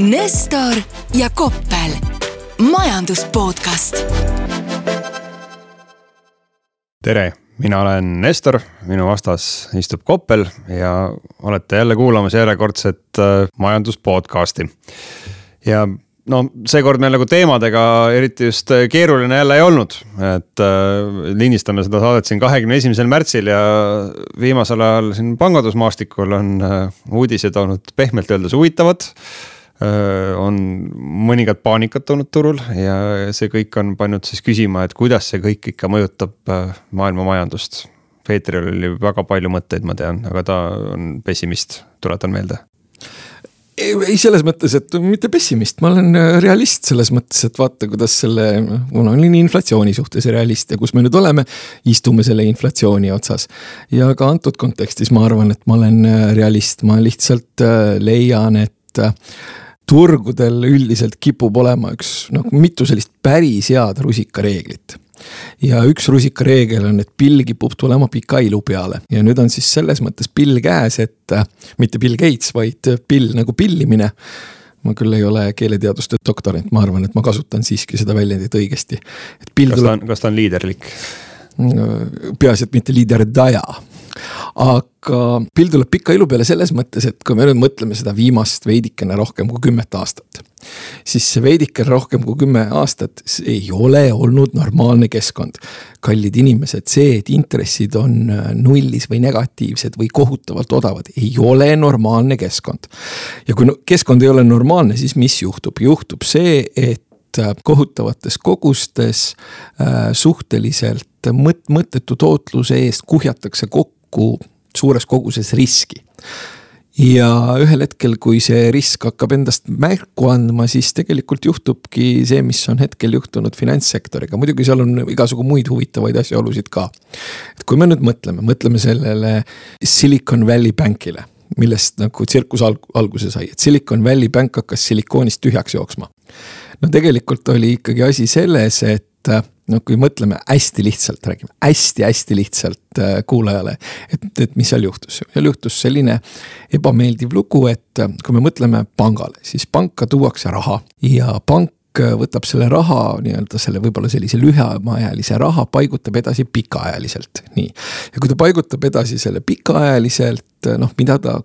Nestor ja Koppel, majandus podcast. tere, mina olen Nestor, minu vastas istub Koppel ja olete jälle kuulamas järjekordset äh, majandus podcast'i. ja no seekord meil nagu teemadega eriti just äh, keeruline jälle ei olnud, et äh, lindistame seda saadet siin kahekümne esimesel märtsil ja viimasel ajal siin pangandusmaastikul on äh, uudised olnud pehmelt öeldes huvitavad. On mõningat paanikat olnud turul ja see kõik on pannud siis küsima, et kuidas see kõik ikka mõjutab maailma majandust. Peetril oli väga palju mõtteid, ma tean, aga ta on pessimist, tuletan meelde ei, selles mõttes, et mitte pessimist, ma olen realist selles mõttes, et vaata, kuidas selle, ma olen inflatsiooni suhtes realist ja kus me nüüd oleme, istume selle inflatsiooni otsas. ja ka antud kontekstis ma arvan, et ma olen realist, ma lihtsalt leian, et turgudel üldiselt kipub olema üks noh, mitu sellist päris head rusikareeglit ja üks rusikareegel on, et pill kipub tulema pika ilu peale ja nüüd on siis selles mõttes pill käes, et äh, mitte Bill Gates, vaid pill nagu pillimine ma küll ei ole keeleteaduste doktorant, ma arvan, et ma kasutan siiski seda väljendit õigesti. kas ta on, kas ta on liiderlik? peaasi, et mitte liiderdaja aga pill tuleb pika ilu peale selles mõttes, et kui me nüüd mõtleme seda viimast veidikene rohkem kui kümmet aastat. siis see veidike rohkem kui kümme aastat ei ole olnud normaalne keskkond. kallid inimesed, see, et intressid on äh, nullis või negatiivsed või kohutavalt odavad, ei ole normaalne keskkond. ja kui keskkond ei ole normaalne, siis mis juhtub, juhtub see, et äh, kohutavates kogustes äh, suhteliselt mõt-, mõttetu tootluse eest kuhjatakse kokku kokku suures koguses riski ja ühel hetkel, kui see risk hakkab endast märku andma, siis tegelikult juhtubki see, mis on hetkel juhtunud finantssektoriga, muidugi seal on igasugu muid huvitavaid asjaolusid ka. et kui me nüüd mõtleme, mõtleme sellele Silicon Valley Bankile, millest nagu tsirkus alg alguse sai, et Silicon Valley Bank hakkas silikoonist tühjaks jooksma. No tegelikult oli ikkagi asi selles, et noh, kui mõtleme hästi lihtsalt, räägime hästi-hästi lihtsalt äh, kuulajale, et, et mis seal juhtus. seal juhtus selline ebameeldiv lugu, et äh, kui me mõtleme pangale, siis panka tuuakse raha ja pank võtab selle raha nii-öelda selle võib-olla sellise lühemaajalise raha, paigutab edasi pikaajaliselt, nii. ja kui ta paigutab edasi selle pikaajaliselt, noh, mida ta,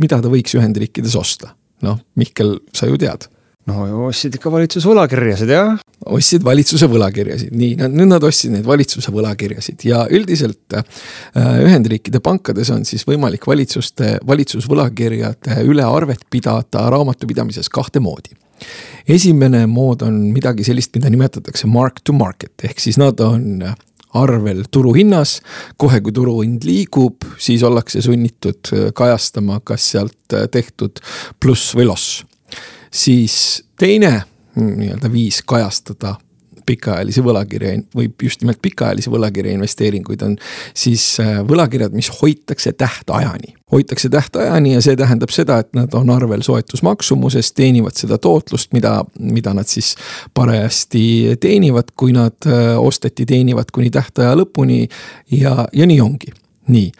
mida ta võiks Ühendriikides osta? noh, Mihkel, sa ju tead no ostsid ikka valitsuse võlakirjasid, jah? ostsid valitsuse võlakirjasid, nii, nüüd nad ostsid neid valitsuse võlakirjasid ja üldiselt äh, Ühendriikide pankades on siis võimalik valitsuste, valitsusvõlakirjade üle arvet pidada raamatupidamises kahte moodi. esimene mood on midagi sellist, mida nimetatakse mark to market ehk siis nad on arvel turuhinnas. kohe, kui turuhind liigub, siis ollakse sunnitud kajastama, kas sealt tehtud pluss või loss siis teine nii-öelda viis kajastada pikaajalisi võlakirja või just nimelt pikaajalisi võlakirja investeeringuid on siis äh, võlakirjad, mis hoitakse tähtajani. hoitakse tähtajani ja see tähendab seda, et nad on arvel soetusmaksumusest, teenivad seda tootlust, mida, mida nad siis parajasti teenivad, kui nad äh, osteti, teenivad kuni tähtaja lõpuni ja, ja nii ongi. nii,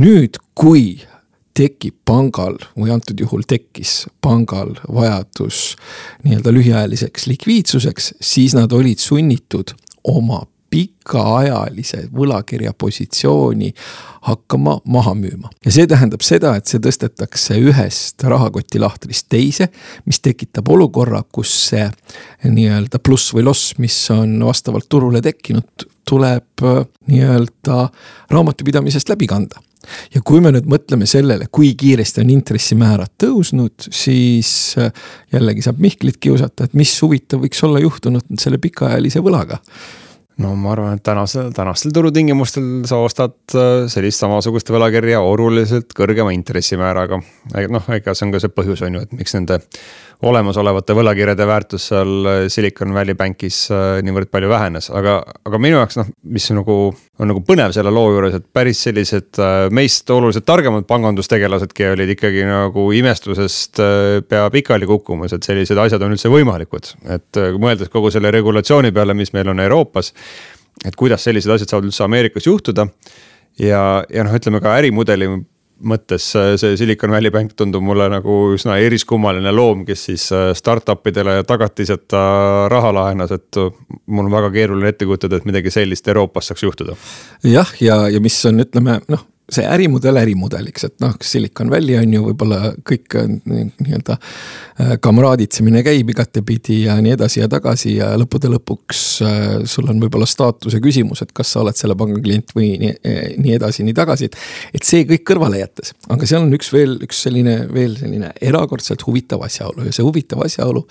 nüüd kui tekib pangal või antud juhul tekkis pangal vajadus nii-öelda lühiajaliseks likviidsuseks, siis nad olid sunnitud oma pikaajalise võlakirja positsiooni hakkama maha müüma. ja see tähendab seda, et see tõstetakse ühest rahakotilahtrist teise, mis tekitab olukorra, kus see nii-öelda pluss või loss, mis on vastavalt turule tekkinud, tuleb nii-öelda raamatupidamisest läbi kanda ja kui me nüüd mõtleme sellele, kui kiiresti on intressimäärad tõusnud, siis äh, jällegi saab Mihklit kiusata, et mis huvitav võiks olla juhtunud selle pikaajalise võlaga no ma arvan, et tänasel, tänastel turutingimustel sa ostad äh, sellist samasugust võlakirja oluliselt kõrgema intressimääraga. noh, ega see on ka see põhjus on ju, et miks nende olemasolevate võlakirjade väärtus seal äh, Silicon Valley Bankis äh, niivõrd palju vähenes, aga, aga minu jaoks noh, mis nagu on nagu põnev selle loo juures, et päris sellised meist oluliselt targemad pangandustegelasedki olid ikkagi nagu imestusest pea pikali kukkumas, et sellised asjad on üldse võimalikud. et mõeldes kogu selle regulatsiooni peale, mis meil on Euroopas, et kuidas sellised asjad saavad üldse Ameerikas juhtuda ja, ja noh, ütleme ka ärimudeli mõttes see Silicon Valley Bank tundub mulle nagu üsna eriskummaline loom, kes siis startup idele tagatiseta raha laenas, et mul on väga keeruline ette kujutada, et midagi sellist Euroopas saaks juhtuda. jah, ja, ja mis on, ütleme noh see ärimudel ärimudeliks, et noh, Silicon Valley on ju võib-olla kõik nii-öelda äh, kamraaditsemine käib igatepidi ja nii edasi ja tagasi ja lõppude lõpuks äh, sul on võib-olla staatuse küsimus, et kas sa oled selle panga klient või nii, äh, nii edasi, nii tagasi, et. et see kõik kõrvale jättes, aga seal on üks veel, üks selline veel selline erakordselt huvitav asjaolu ja see huvitav asjaolu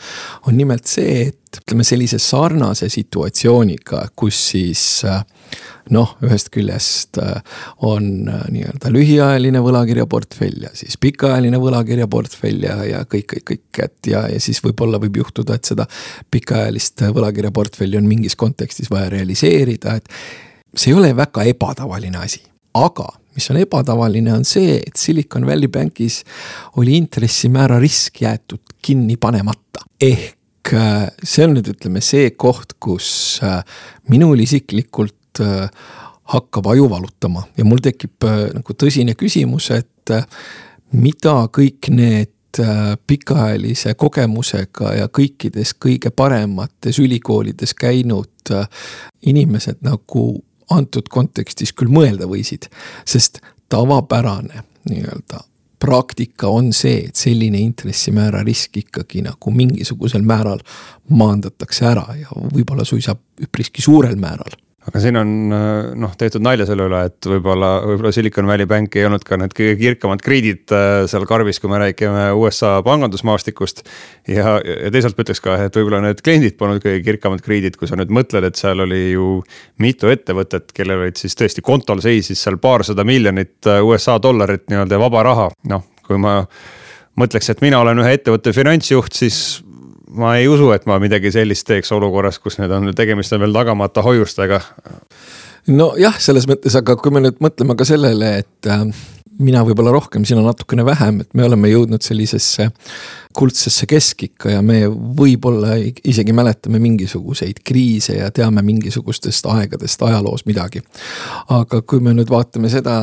on nimelt see, et ütleme sellise sarnase situatsiooniga, kus siis äh, noh, ühest küljest äh, on äh, nii-öelda lühiajaline võlakirjaportfell ja siis pikaajaline võlakirjaportfell ja, ja kõik, kõik, kõik, et ja, ja siis võib-olla võib juhtuda, et seda pikaajalist võlakirjaportfelli on mingis kontekstis vaja realiseerida, et see ei ole väga ebatavaline asi, aga mis on ebatavaline, on see, et Silicon Valley Bankis oli intressimäära risk jäetud kinni panemata. ehk see on nüüd ütleme see koht, kus minul isiklikult äh, hakkab aju valutama ja mul tekib äh, nagu tõsine küsimus, et äh, mida kõik need äh, pikaajalise kogemusega ja kõikides kõige paremates ülikoolides käinud äh, inimesed nagu antud kontekstis küll mõelda võisid, sest tavapärane nii-öelda praktika on see, et selline intressimäära risk ikkagi nagu mingisugusel määral maandatakse ära ja võib-olla suisa üpriski suurel määral aga siin on noh, tehtud nalja selle üle, et võib-olla, võib-olla Silicon Valley Bank ei olnud ka need kõige kirkamad kriidid äh, seal karbis, kui me räägime USA pangandusmaastikust. ja, ja teisalt ma ütleks ka, et võib-olla need kliendid polnud kõige kirkamad kriidid, kui sa nüüd mõtled, et seal oli ju mitu ettevõtet, kellel olid siis tõesti kontol seisis seal paarsada miljonit äh, USA dollarit nii-öelda vaba raha, noh, kui ma mõtleks, et mina olen ühe ettevõtte finantsjuht, siis ma ei usu, et ma midagi sellist teeks olukorras, kus need on, tegemist on veel tagamata hoiustega. nojah, selles mõttes, aga kui me nüüd mõtleme ka sellele, et äh, mina võib-olla rohkem, sina natukene vähem, et me oleme jõudnud sellisesse kuldsesse keskikka ja me võib-olla isegi mäletame mingisuguseid kriise ja teame mingisugustest aegadest ajaloos midagi. aga kui me nüüd vaatame seda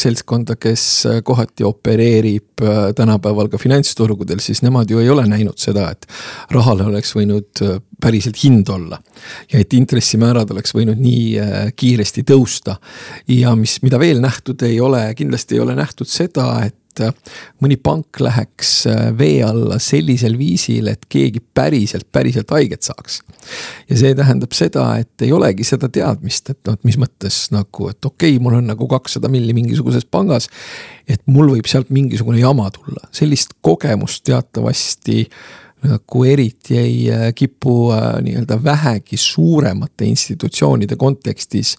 seltskonda, kes kohati opereerib äh, tänapäeval ka finantsturgudel, siis nemad ju ei ole näinud seda, et rahale oleks võinud äh, päriselt hind olla. ja et intressimäärad oleks võinud nii äh, kiiresti tõusta. ja mis, mida veel nähtud ei ole, kindlasti ei ole nähtud seda, et et äh, mõni pank läheks äh, vee alla sellisel viisil, et keegi päriselt, päriselt haiget saaks. ja see tähendab seda, et ei olegi seda teadmist, et noh, et mis mõttes nagu, et okei okay,, mul on nagu kakssada milli mingisuguses pangas. et mul võib sealt mingisugune jama tulla, sellist kogemust teatavasti nagu eriti ei äh, kipu nii-öelda vähegi suuremate institutsioonide kontekstis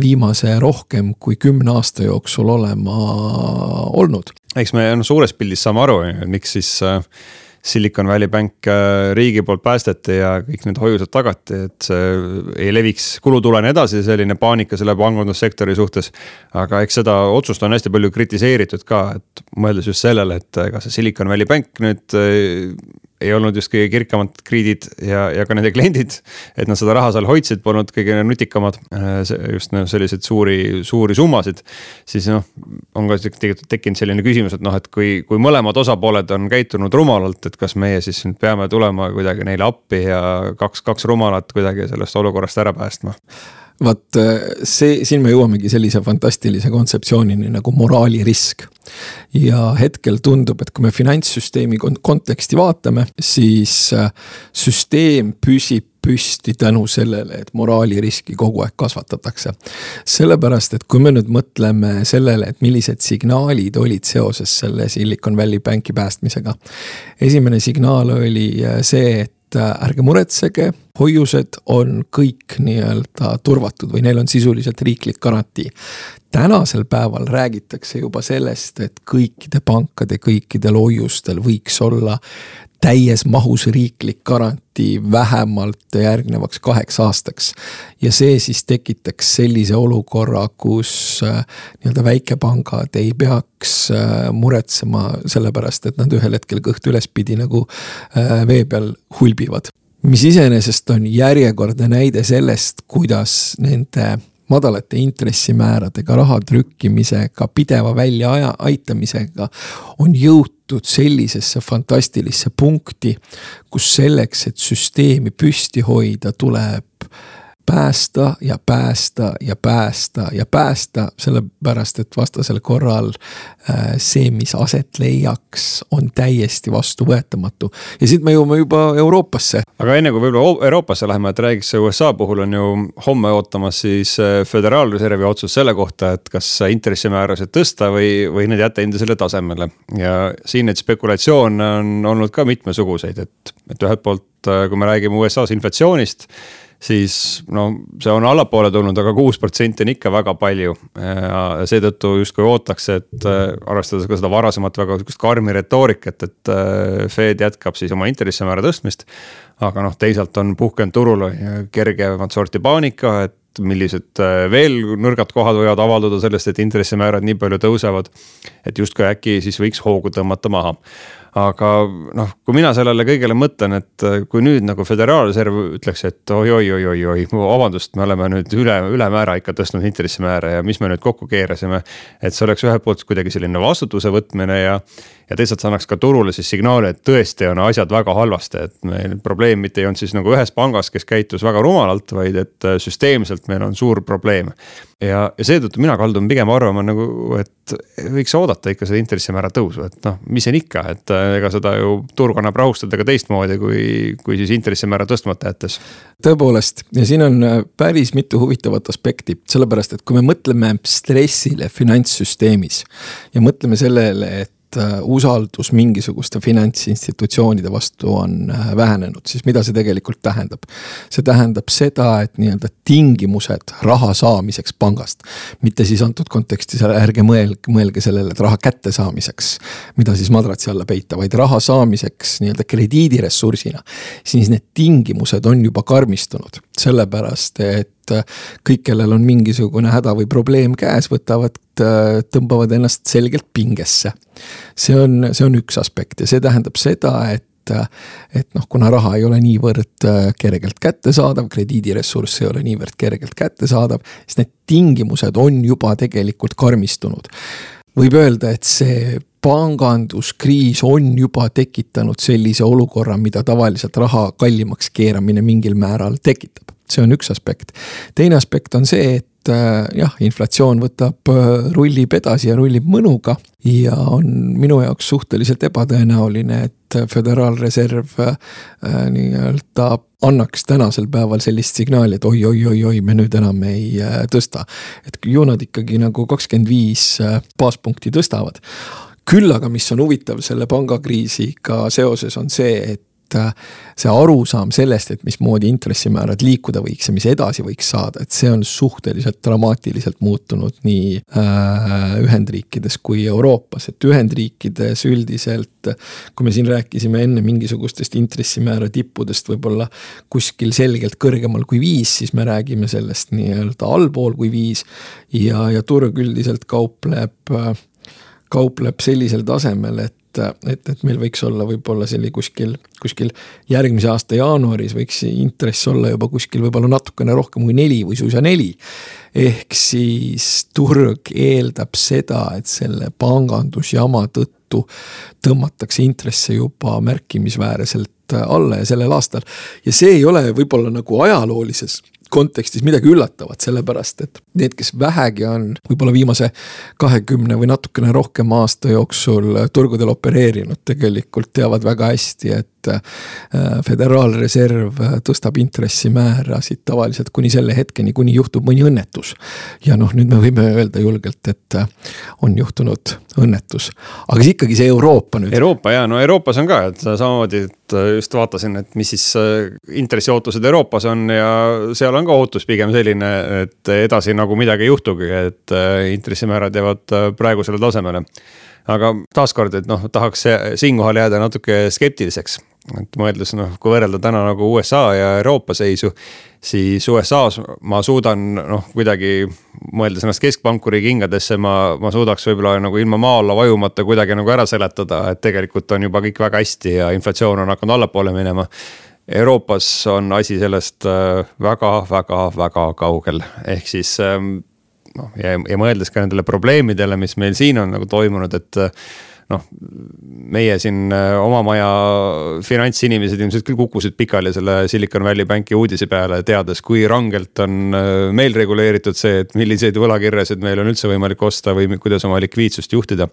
viimase rohkem kui kümne aasta jooksul olema olnud eks me no suures pildis saame aru, miks siis äh, Silicon Valley Bank äh, riigi poolt päästeti ja kõik need hoiused tagati, et see ei leviks kulutulene edasi, selline paanika selle pangandussektori suhtes. aga eks seda otsust on hästi palju kritiseeritud ka, et mõeldes just sellele, et ega see Silicon Valley Bank nüüd äh, ei olnud just kõige kirkamad kriidid ja, ja ka nende kliendid. et nad seda raha seal hoidsid, polnud kõige nutikamad, äh, just noh, selliseid suuri, suuri summasid. siis noh, on ka tekkinud selline küsimus, et noh, et kui, kui mõlemad osapooled on käitunud rumalalt, et kas meie siis nüüd peame tulema kuidagi neile appi ja kaks, kaks rumalat kuidagi sellest olukorrast ära päästma vaat see, siin me jõuamegi sellise fantastilise kontseptsioonini nagu moraalirisk ja hetkel tundub, et kui me finantssüsteemi konteksti vaatame, siis äh, süsteem püsib püsti tänu sellele, et moraaliriski kogu aeg kasvatatakse. sellepärast, et kui me nüüd mõtleme sellele, et millised signaalid olid seoses selle Silicon Valley Banki päästmisega. esimene signaal oli äh, see, et äh, ärge muretsege, hoiused on kõik nii-öelda turvatud või neil on sisuliselt riiklik garantii. Tänasel päeval räägitakse juba sellest, et kõikide pankade, kõikidel hoiustel võiks olla täies mahus riiklik garantii vähemalt järgnevaks kaheks aastaks. ja see siis tekitaks sellise olukorra, kus äh, nii-öelda väikepangad ei peaks äh, muretsema sellepärast, et nad ühel hetkel kõht ülespidi nagu äh, vee peal hulbivad mis iseenesest on järjekordne näide sellest, kuidas nende madalate intressimääradega, raha trükkimisega, pideva väljaaitamisega on jõutud sellisesse fantastilisse punkti, kus selleks, et süsteemi püsti hoida, tuleb päästa ja päästa ja päästa ja päästa, sellepärast et vastasel korral äh, see, mis aset leiaks, on täiesti vastuvõetamatu. ja siit me jõuame juba Euroopasse. aga enne kui võib-olla Euroopasse läheme, et räägiks USA puhul on ju homme ootamas siis äh, Föderaalreservi otsus selle kohta, et kas intressimäärasid tõsta või, või need jätta endisele tasemele. ja siin neid spekulatsioone on olnud ka mitmesuguseid, et, et ühelt poolt, äh, kui me räägime USA-s inflatsioonist siis no see on allapoole tulnud aga, aga kuus protsenti on ikka väga palju. ja seetõttu justkui ootaks, et äh, arvestades ka seda varasemat väga sihukest karmi retoorikat, et äh, Fed jätkab siis oma intressimäära tõstmist. aga noh, teisalt on puhkenud turul kergemat sorti paanika, et millised äh, veel nõrgad kohad võivad avalduda sellest, et intressimäärad nii palju tõusevad. et justkui äkki siis võiks hoogu tõmmata maha aga noh, kui mina sellele kõigele mõtlen, et äh, kui nüüd nagu föderaalreserv ütleks, et oi-oi-oi-oi-oi, vabandust, me oleme nüüd üle, ülemäära ikka tõstnud intressimäära ja mis me nüüd kokku keerasime. et see oleks ühelt poolt kuidagi selline vastutuse võtmine ja, ja teisalt see annaks ka turule siis signaali, et tõesti on asjad väga halvasti, et meil probleem mitte ei olnud siis nagu ühes pangas, kes käitus väga rumalalt, vaid et äh, süsteemselt meil on suur probleem ja, ja seetõttu mina kaldun pigem arvama nagu, et võiks oodata ikka seda intressimäära tõusu, et noh, mis siin ikka, et äh, ega seda ju turg annab rahustada ka teistmoodi, kui, kui siis intressimäära tõstmata jättes. tõepoolest ja siin on äh, päris mitu huvitavat aspekti, sellepärast et kui me mõtleme stressile finantssüsteemis ja mõtleme sellele, et et äh, usaldus mingisuguste finantsinstitutsioonide vastu on äh, vähenenud, siis mida see tegelikult tähendab? see tähendab seda, et nii-öelda tingimused raha saamiseks pangast, mitte siis antud kontekstis ärge mõelge, mõelge sellele, et raha kättesaamiseks, mida siis madratsi alla peita, vaid raha saamiseks nii-öelda krediidiressursina, siis need tingimused on juba karmistunud, sellepärast et kõik, kellel on mingisugune häda või probleem käes, võtavad, tõmbavad ennast selgelt pingesse. see on, see on üks aspekt ja see tähendab seda, et et noh, kuna raha ei ole niivõrd äh, kergelt kättesaadav, krediidiressurss ei ole niivõrd kergelt kättesaadav, siis need tingimused on juba tegelikult karmistunud. Võib öelda, et see panganduskriis on juba tekitanud sellise olukorra, mida tavaliselt raha kallimaks keeramine mingil määral tekitab see on üks aspekt. teine aspekt on see, et äh, jah, inflatsioon võtab, äh, rullib edasi ja rullib mõnuga. ja on minu jaoks suhteliselt ebatõenäoline, et Föderaalreserv äh, nii-öelda annaks tänasel päeval sellist signaali, et oi-oi-oi-oi, me nüüd enam ei tõsta. et ju nad ikkagi nagu kakskümmend viis baaspunkti tõstavad küll aga, mis on huvitav selle pangakriisiga seoses, on see, et et äh, see arusaam sellest, et mismoodi intressimäärad liikuda võiks ja mis edasi võiks saada, et see on suhteliselt dramaatiliselt muutunud nii äh, Ühendriikides kui Euroopas, et Ühendriikides üldiselt. kui me siin rääkisime enne mingisugustest intressimäära tippudest võib-olla kuskil selgelt kõrgemal kui viis, siis me räägime sellest nii-öelda allpool kui viis. ja, ja turg üldiselt kaupleb äh, kaupleb sellisel tasemel, et et, et meil võiks olla võib-olla selline kuskil, kuskil järgmise aasta jaanuaris võiks intress olla juba kuskil võib-olla natukene rohkem kui neli või suisa neli. ehk siis turg eeldab seda, et selle pangandusjama tõttu tõmmatakse intresse juba märkimisväärselt alla ja sellel aastal. ja see ei ole võib-olla nagu ajaloolises kontekstis midagi üllatavat, sellepärast et need, kes vähegi on võib-olla viimase kahekümne või natukene rohkema aasta jooksul turgudel opereerinud, tegelikult teavad väga hästi, et äh, föderaalreserv tõstab intressimäärasid tavaliselt kuni selle hetkeni, kuni juhtub mõni õnnetus. ja noh, nüüd me võime öelda julgelt, et äh, on juhtunud õnnetus, aga siis ikkagi see Euroopa nüüd. Euroopa ja no Euroopas on ka, et samamoodi, et just vaatasin, et mis siis äh, intressiootused Euroopas on ja seal on ka ootus pigem selline, et edasi nagu midagi ei juhtugi, et intressimäärad jäävad praegusele tasemele aga taaskord, et noh, tahaks siinkohal jääda natuke skeptiliseks. Et mõeldes noh, kui võrrelda täna nagu USA ja Euroopa seisu, siis USA-s ma suudan noh, kuidagi mõeldes ennast keskpankuri kingadesse, ma, ma suudaks võib-olla nagu ilma maa alla vajumata kuidagi nagu ära seletada, et tegelikult on juba kõik väga hästi ja inflatsioon on hakanud allapoole minema. Euroopas on asi sellest väga-väga-väga kaugel, ehk siis ähm, noh, ja, ja mõeldes ka nendele probleemidele, mis meil siin on nagu toimunud, et noh, meie siin äh, oma maja finantsinimesed ilmselt küll kukkusid pikali selle Silicon Valley Banki uudise peale, teades, kui rangelt on äh, meil reguleeritud see, et milliseid võlakirjasid meil on üldse võimalik osta või kuidas oma likviidsust juhtida.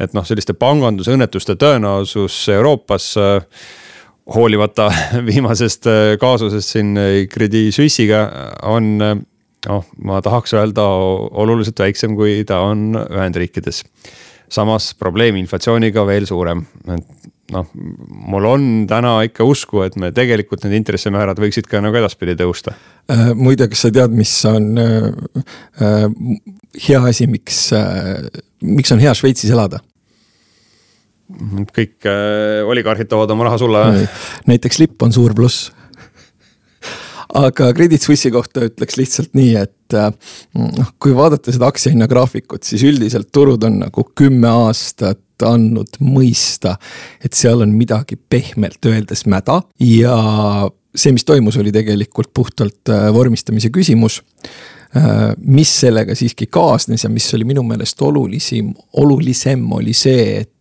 et noh, selliste pangandusõnnetuste tõenäosus Euroopas hoolimata viimasest kaasusest siin Credit Suisse'iga on noh, ma tahaks öelda oluliselt väiksem, kui ta on Ühendriikides samas probleem inflatsiooniga veel suurem, et noh, mul on täna ikka usku, et me tegelikult need intressimäärad võiksid ka nagu edaspidi tõusta äh,. muide, kas sa tead, mis on äh, äh, hea asi, miks äh,, miks on hea Šveitsis elada? kõik äh, oligarhid toovad oma raha sulle. näiteks lipp on suur pluss aga Credit Suisse'i kohta ütleks lihtsalt nii, et äh, noh, kui vaadata seda aktsiahinna graafikut, siis üldiselt turud on nagu kümme aastat andnud mõista, et seal on midagi pehmelt öeldes mäda. Ja see, mis toimus, oli tegelikult puhtalt äh, vormistamise küsimus äh, mis sellega siiski kaasnes ja mis oli minu meelest olulisim, olulisem oli see, et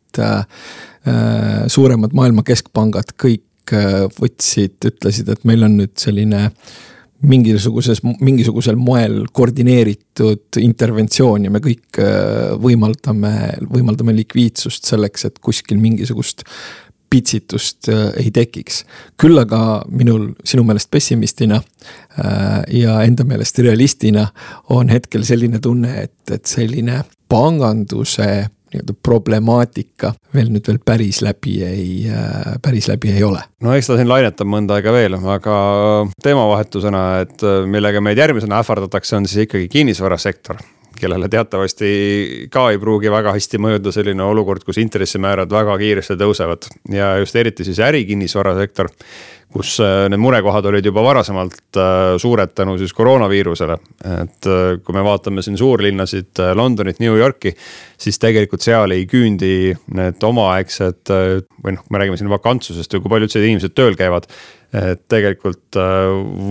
suuremad maailma keskpangad kõik Äh, võtsid, ütlesid, et meil on nüüd selline mingisuguses, mingisugusel moel koordineeritud interventsioon ja me kõik äh, võimaldame, võimaldame likviidsust selleks, et kuskil mingisugust pitsitust äh, ei tekiks. küll aga minul sinu meelest pessimistina ja enda meelest realistina on hetkel selline tunne, et, et selline panganduse nii-öelda problemaatika veel nüüd veel päris läbi ei, äh, päris läbi ei ole. no eks ta siin lainetab mõnda aega veel, aga teemavahetusena, et äh, millega meid järgmisena ähvardatakse, on siis ikkagi kinnisvarasektor kellele teatavasti ka ei pruugi väga hästi mõjuda selline olukord, kus intressimäärad väga kiiresti tõusevad ja just eriti siis ärikinnisvarasektor kus äh, need murekohad olid juba varasemalt äh, suured tänu siis koroonaviirusele. et äh, kui me vaatame siin suurlinnasid, Londonit, New Yorki, siis tegelikult seal ei küündi need omaaegsed või noh, me räägime siin vakantsusest või kui palju üldse inimesed tööl käivad et tegelikult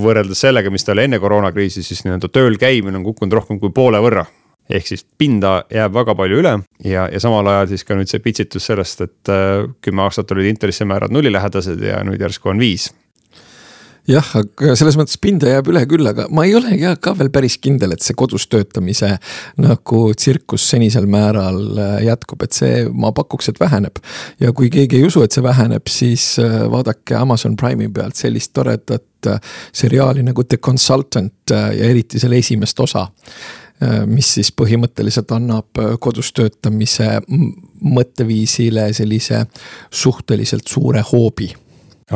võrreldes sellega, mis ta oli enne koroonakriisi, siis nii-öelda tööl käimine on kukkunud rohkem kui poole võrra ehk siis pinda jääb väga palju üle ja, ja samal ajal siis ka nüüd see pitsitus sellest, et äh, kümme aastat olid intressimäärad nullilähedased ja nüüd järsku on viis jah, aga selles mõttes pinda jääb üle küll, aga ma ei ole ja ka veel päris kindel, et see kodus töötamise nagu tsirkus senisel määral äh, jätkub, et see, ma pakuks, et väheneb. ja kui keegi ei usu, et see väheneb, siis äh, vaadake Amazon Prime'i pealt sellist toredat seriaali nagu The Consultant ja eriti selle esimest osa mis siis põhimõtteliselt annab äh, kodus töötamise mõtteviisile sellise suhteliselt suure hoobi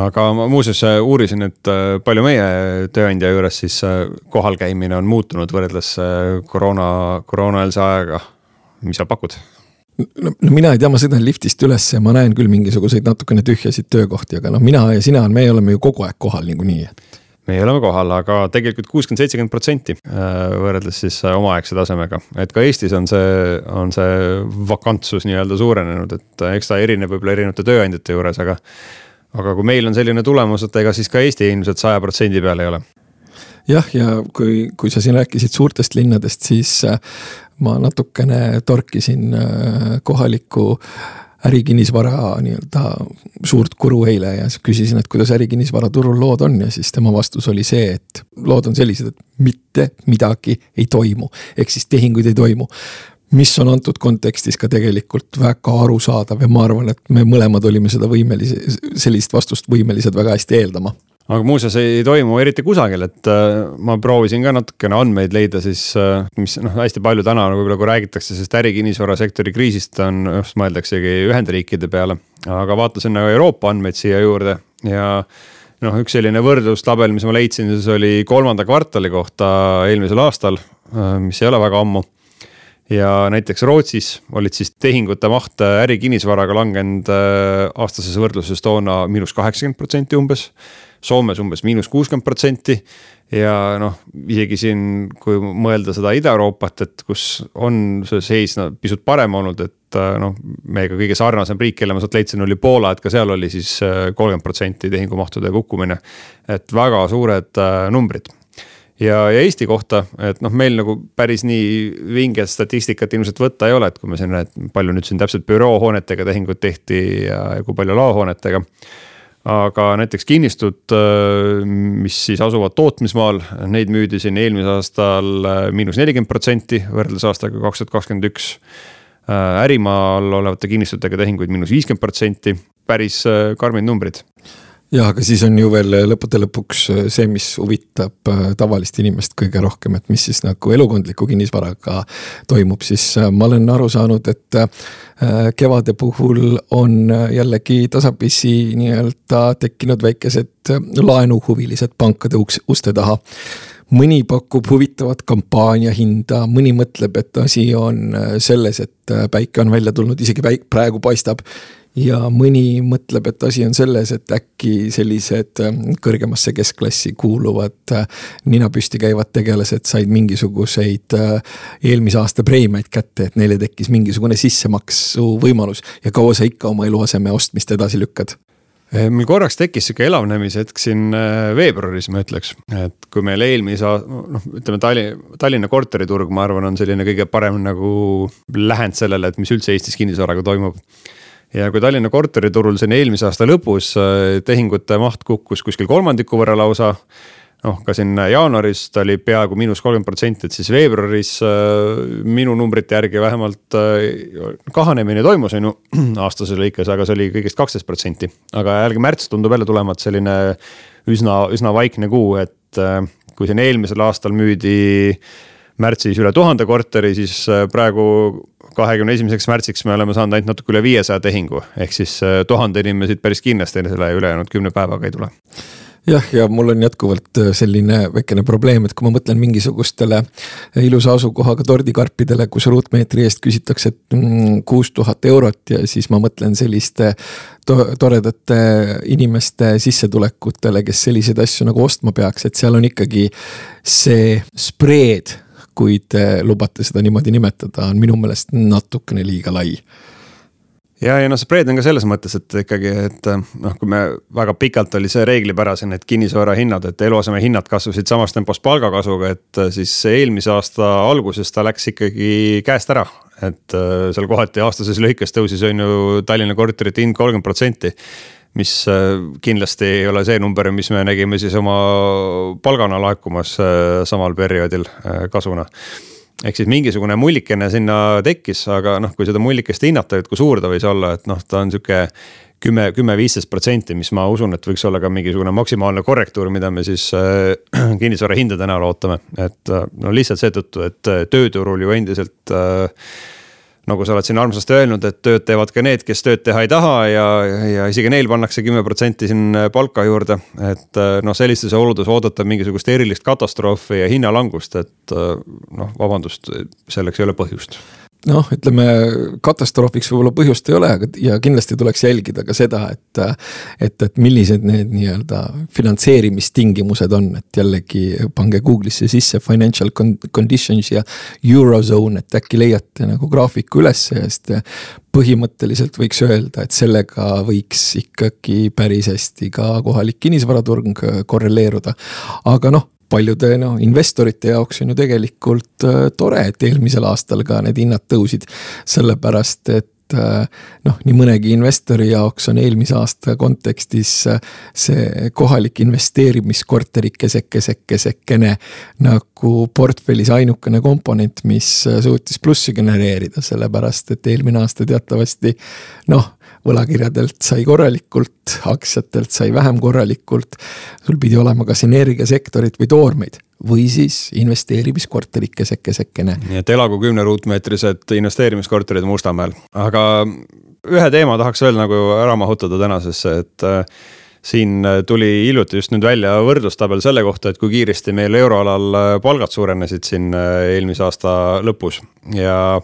aga ma muuseas äh, uurisin, et palju meie tööandja juures siis kohal käimine on muutunud võrreldes koroona, koroonaeelse ajaga. mis sa pakud? no, no mina ei tea, ma sõidan liftist üles ja ma näen küll mingisuguseid natukene tühjasid töökohti, aga noh, mina ja sina, me oleme ju kogu aeg kohal niikuinii, et meie oleme kohal, aga tegelikult kuuskümmend, seitsekümmend protsenti äh, võrreldes siis äh, omaaegse tasemega. et ka Eestis on see, on see vakantsus nii-öelda suurenenud, et äh, eks ta erineb võib-olla erinevate tööandjate juures, aga. aga kui meil on selline tulemus, et ega siis ka Eesti ilmselt saja protsendi peal ei ole jah, ja kui, kui sa siin rääkisid suurtest linnadest, siis ma natukene torkisin kohalikku äh, ärikinnisvara nii-öelda suurt kuru eile ja siis küsisin, et kuidas ärikinnisvaraturul lood on ja siis tema vastus oli see, et lood on sellised, et mitte midagi ei toimu. ehk siis tehinguid ei toimu mis on antud kontekstis ka tegelikult väga arusaadav ja ma arvan, et me mõlemad olime seda võimelisi, sellist vastust võimelised väga hästi eeldama aga muuseas ei toimu eriti kusagil, et äh, ma proovisin ka natukene andmeid leida siis, äh, mis noh, hästi palju täna võib-olla kui räägitakse sellest ärikinnisvarasektori kriisist on, just mõeldaksegi Ühendriikide peale. aga vaatasin nagu Euroopa andmeid siia juurde ja noh, üks selline võrdlustabel, mis ma leidsin, siis oli kolmanda kvartali kohta eelmisel aastal, äh, mis ei ole väga ammu ja näiteks Rootsis olid siis tehingute maht ärikinnisvaraga langenud aastases võrdluses toona miinus kaheksakümmend protsenti umbes Soomes umbes miinus kuuskümmend protsenti. ja noh, isegi siin, kui mõelda seda Ida-Euroopat, et kus on see seis no, pisut parem olnud, et äh, noh, meiega kõige sarnasem riik, kelle ma sealt leidsin, oli Poola, et ka seal oli siis äh, kolmkümmend protsenti tehingumahtude kukkumine. et väga suured äh, numbrid ja, ja Eesti kohta, et noh, meil nagu päris nii vinget statistikat ilmselt võtta ei ole, et kui me siin, et palju nüüd siin täpselt büroohoonetega tehingut tehti ja, ja kui palju laohoonetega. Aga näiteks kinnistud, äh, mis siis asuvad tootmismaal, neid müüdi siin eelmisel aastal äh, miinus nelikümmend protsenti võrreldes aastaga kaks tuhat kakskümmend üks. Äh, ärimaal olevate kinnistutega tehinguid miinus viiskümmend protsenti, päris karmid numbrid jah, aga siis on ju veel lõppude lõpuks äh, see, mis huvitab äh, tavalist inimest kõige rohkem, et mis siis nagu elukondliku kinnisvaraga toimub, siis äh, ma olen aru saanud, et kevade puhul on jällegi tasapisi nii-öelda tekkinud väikesed laenuhuvilised pankade uks, uste taha. Mõni pakub huvitavat kampaaniahinda, mõni mõtleb, et asi on selles, et päike on välja tulnud, isegi päik praegu paistab ja mõni mõtleb, et asi on selles, et äkki sellised ähm, kõrgemasse keskklassi kuuluvad äh, nina püsti käivad tegelased said mingisuguseid äh, eelmise aasta preemiaid kätte, et neile tekkis mingisugune sissemaksu võimalus. Ja kaua sa ikka oma eluaseme ostmist edasi lükkad? Äh, meil korraks tekkis sihuke elavnemise hetk siin veebruaris, ma ütleks, et kui meil eelmise noh, ütleme Tallinna, Tallinna korteriturg, ma arvan, on selline kõige parem nagu lähend sellele, et mis üldse Eestis kinnisvaraga toimub ja kui Tallinna korteriturul siin eelmise aasta lõpus äh, tehingute maht kukkus kuskil kolmandiku võrra lausa. noh, ka siin jaanuaris ta oli peaaegu miinus kolmkümmend protsenti, et siis veebruaris äh, minu numbrite järgi vähemalt äh, kahanemine toimus, on ju, aastase lõikes, aga see oli kõigest kaksteist protsenti. aga jällegi märts tundub jälle tulevat selline üsna, üsna vaikne kuu, et kui siin eelmisel aastal müüdi märtsis üle tuhande korteri, siis praegu kahekümne esimeseks märtsiks me oleme saanud ainult natuke üle viiesaja tehingu, ehk siis äh, tuhande inimesed päris kindlasti selle ülejäänud kümne päevaga ei tule. Jah, ja mul on jätkuvalt äh, selline väikene probleem, et kui ma mõtlen mingisugustele ilusa asukohaga tordikarpidele, kus ruutmeetri eest küsitakse mm, kuus tuhat eurot ja siis ma mõtlen selliste to toredate inimeste sissetulekutele, kes selliseid asju nagu ostma peaks, et seal on ikkagi see spreed kui te lubate seda niimoodi nimetada, on minu meelest natukene liiga lai ja, ja noh, see spread on ka selles mõttes, et ikkagi, et noh, kui me väga pikalt oli see reeglipärasem, et kinnisvara hinnad, et eluaseme hinnad kasvasid samas tempos palgakasvuga, et siis eelmise aasta alguses ta läks ikkagi käest ära. et seal kohati aastases lõikes tõusis, on ju Tallinna korterite hind kolmkümmend protsenti mis äh, kindlasti ei ole see number, mis me nägime siis oma palgana laekumas äh, samal perioodil äh, kasvuna ehk siis mingisugune mullikene sinna tekkis, aga noh, kui seda mullikest hinnata, et kui suur ta võis olla, et noh, ta on sihuke kümme, kümme, viisteist protsenti, mis ma usun, et võiks olla ka mingisugune maksimaalne korrektuur, mida me siis äh, kinnisvara hindade näol ootame. et no lihtsalt seetõttu, et tööturul ju endiselt äh, nagu sa oled siin armsasti öelnud, et tööd teevad ka need, kes tööd teha ei taha ja, ja isegi neil pannakse kümme protsenti siin palka juurde. et noh, sellistes oludes oodata mingisugust erilist katastroofi ja hinnalangust, et noh, vabandust, selleks ei ole põhjust noh, ütleme katastroofiks võib-olla põhjust ei ole, aga ja kindlasti tuleks jälgida ka seda, et. et, et millised need nii-öelda finantseerimistingimused on, et jällegi pange Google'isse sisse financial conditions ja eurozone, et äkki leiate nagu graafiku ülesse ja siis põhimõtteliselt võiks öelda, et sellega võiks ikkagi päris hästi ka kohalik kinnisvaraturg korreleeruda. aga noh, paljude noh, investorite jaoks on ju tegelikult äh, tore, et eelmisel aastal ka need hinnad tõusid. sellepärast, et äh, noh, nii mõnegi investori jaoks on eelmise aasta kontekstis äh, see kohalik investeerimiskorterike seke, seke, sekene nagu portfellis ainukene komponent, mis suutis plussi genereerida, sellepärast et eelmine aasta teatavasti noh võlakirjadelt sai korralikult, aktsiatelt sai vähem korralikult. sul pidi olema kas energiasektorit või toormeid või siis investeerimiskorterid kesekesekene. nii et elagu kümne ruutmeetrised investeerimiskorterid Mustamäel, aga ühe teema tahaks veel nagu ära mahutada tänasesse, et äh, siin tuli hiljuti just nüüd välja võrdlustabel selle kohta, et kui kiiresti meil euroalal palgad suurenesid siin äh, eelmise aasta lõpus ja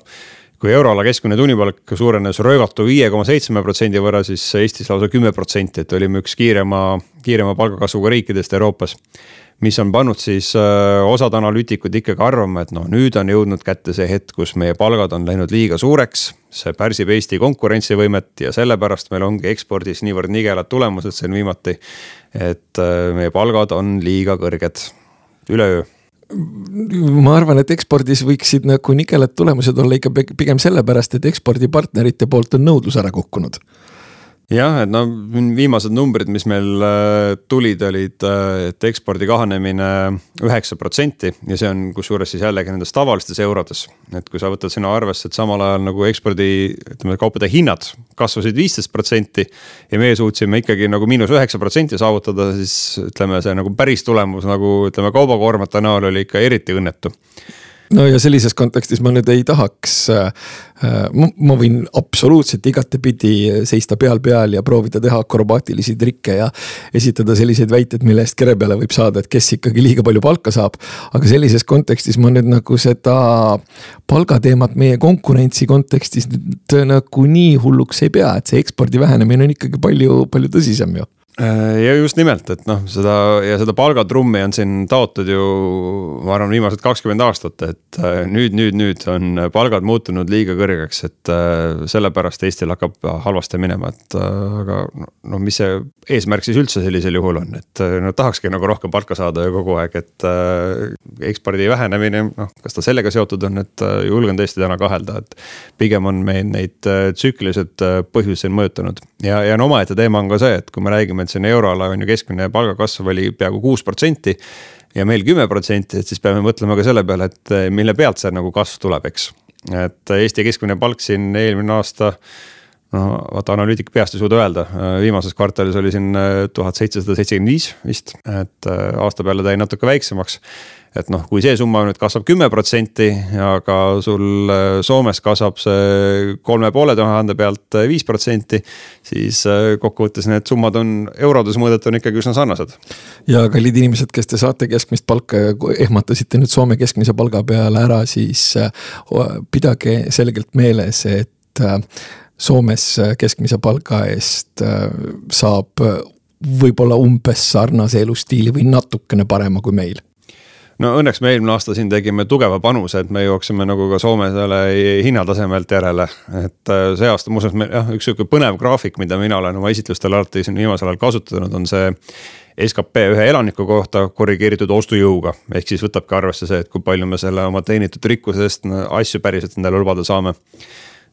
kui euroala keskmine tunnipalk suurenes röögatu viie koma seitsme protsendi võrra, siis Eestis lausa kümme protsenti, et olime üks kiirema, kiirema palgakasvuga riikidest Euroopas mis on pannud siis äh, osad analüütikud ikkagi arvama, et noh, nüüd on jõudnud kätte see hetk, kus meie palgad on läinud liiga suureks. see pärsib Eesti konkurentsivõimet ja sellepärast meil ongi ekspordis niivõrd nigelad tulemused siin viimati. et äh, meie palgad on liiga kõrged, üleöö ma arvan, et ekspordis võiksid nagu nigelad tulemused olla ikka pigem sellepärast, et ekspordipartnerite poolt on nõudlus ära kukkunud jah, et no viimased numbrid, mis meil äh, tulid, olid, äh, et ekspordi kahanemine üheksa protsenti ja see on kusjuures siis jällegi nendes tavalistes eurodes. et kui sa võtad sinna arvesse, et samal ajal nagu ekspordi, ütleme kaupade hinnad kasvasid viisteist protsenti. ja meie suutsime ikkagi nagu miinus üheksa protsenti saavutada, siis ütleme, see nagu päris tulemus nagu ütleme, kaubakoormate näol oli ikka eriti õnnetu no ja sellises kontekstis ma nüüd ei tahaks äh,, ma võin absoluutselt igatepidi seista peal peal ja proovida teha akrobaatilisi trikke ja esitada selliseid väiteid, mille eest kere peale võib saada, et kes ikkagi liiga palju palka saab. aga sellises kontekstis ma nüüd nagu seda palgateemat meie konkurentsi kontekstis nüüd nagu nii hulluks ei pea, et see ekspordi vähenemine on ikkagi palju, palju tõsisem ju Äh, ja just nimelt, et noh, seda ja seda palgatrummi on siin taotud ju, ma arvan, viimased kakskümmend aastat, et äh, nüüd, nüüd, nüüd on palgad muutunud liiga kõrgeks, et äh, sellepärast Eestil hakkab halvasti minema, et aga no mis see eesmärk siis üldse sellisel juhul on, et no tahakski nagu rohkem palka saada ju kogu aeg, et ekspordi vähenemine, noh, kas ta sellega seotud on, et julgen tõesti täna kahelda, et pigem on meil neid tsüklilised põhjused mõjutanud. Ja, ja no omaette teema on ka see, et kui me räägime, et siin euroala on ju keskmine palgakasv oli peaaegu kuus protsenti. ja meil kümme protsenti, et siis peame mõtlema ka selle peale, et eh, mille pealt see nagu kasv tuleb, eks. et Eesti keskmine palk siin eelmine aasta no vaata, analüütik peast ei suuda öelda, viimases kvartalis oli siin eh, tuhat seitsesada seitsekümmend viis vist, et eh, aasta peale ta jäi natuke väiksemaks et noh, kui see summa nüüd kasvab kümme protsenti, aga sul äh, Soomes kasvab see kolme poole tuhande pealt äh, viis protsenti. siis äh, kokkuvõttes need summad on eurodes mõõdetuna ikkagi üsna sarnased. ja kallid inimesed, kes te saate keskmist palka ja ehmatasite nüüd Soome keskmise palga peale ära, siis pidage selgelt meeles, et Soomes keskmise palga eest saab võib-olla umbes sarnase elustiili või natukene parema kui meil no õnneks me eelmine aasta siin tegime tugeva panuse, et me jookseme nagu ka Soome selle hinnatasemelt järele. et äh, see aasta muuseas meil jah, üks sihuke põnev graafik, mida mina olen oma esitlustel alati siin viimasel ajal kasutanud, on see. SKP ühe elaniku kohta korrigeeritud ostujõuga, ehk siis võtabki arvesse see, et kui palju me selle oma teenitud rikkuse eest asju päriselt endale lubada saame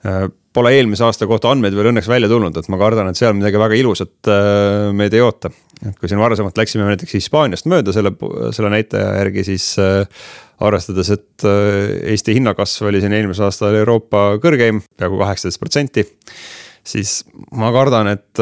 Äh, pole eelmise aasta kohta andmeid veel õnneks välja tulnud, et ma kardan, et seal midagi väga ilusat äh, meid ei oota. et kui siin varasemalt läksime näiteks Hispaaniast mööda selle, selle näitaja järgi, siis äh, arvestades, et Eesti hinnakasv oli siin eelmisel aastal Euroopa kõrgeim, peaaegu kaheksateist protsenti siis ma kardan, et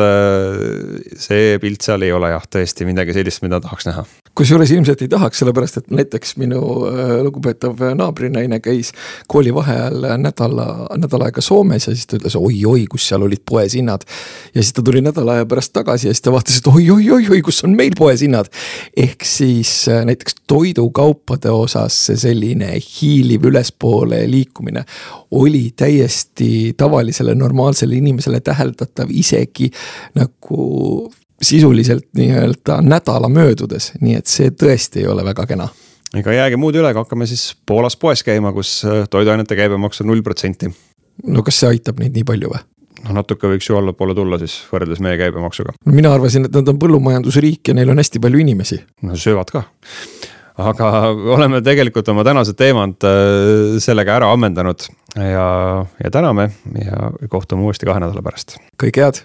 see pilt seal ei ole jah, tõesti midagi sellist, mida tahaks näha kusjuures ilmselt ei tahaks, sellepärast et näiteks minu äh, lugupeetav naabrinaine käis koolivaheajal nädala, nädal aega Soomes ja siis ta ütles oi-oi, kus seal olid poes hinnad. ja siis ta tuli nädala aja pärast tagasi ja siis ta vaatas, et oi-oi-oi-oi, kus on meil poes hinnad. ehk siis äh, näiteks toidukaupade osas see selline hiiliv ülespoole liikumine oli täiesti tavalisele normaalsele inimesele täheldatav isegi nagu sisuliselt nii-öelda nädala möödudes, nii et see tõesti ei ole väga kena. ega jäägi muud üle, kui hakkame siis Poolas poes käima, kus äh, toiduainete käibemaks on null protsenti. no kas see aitab neid nii palju või? noh, natuke võiks ju allapoole tulla siis võrreldes meie käibemaksuga. mina arvasin, et nad on põllumajandusriik ja neil on hästi palju inimesi. no söövad ka aga oleme tegelikult oma tänased teemad äh, sellega ära ammendanud ja, ja täname ja kohtume uuesti kahe nädala pärast. kõike head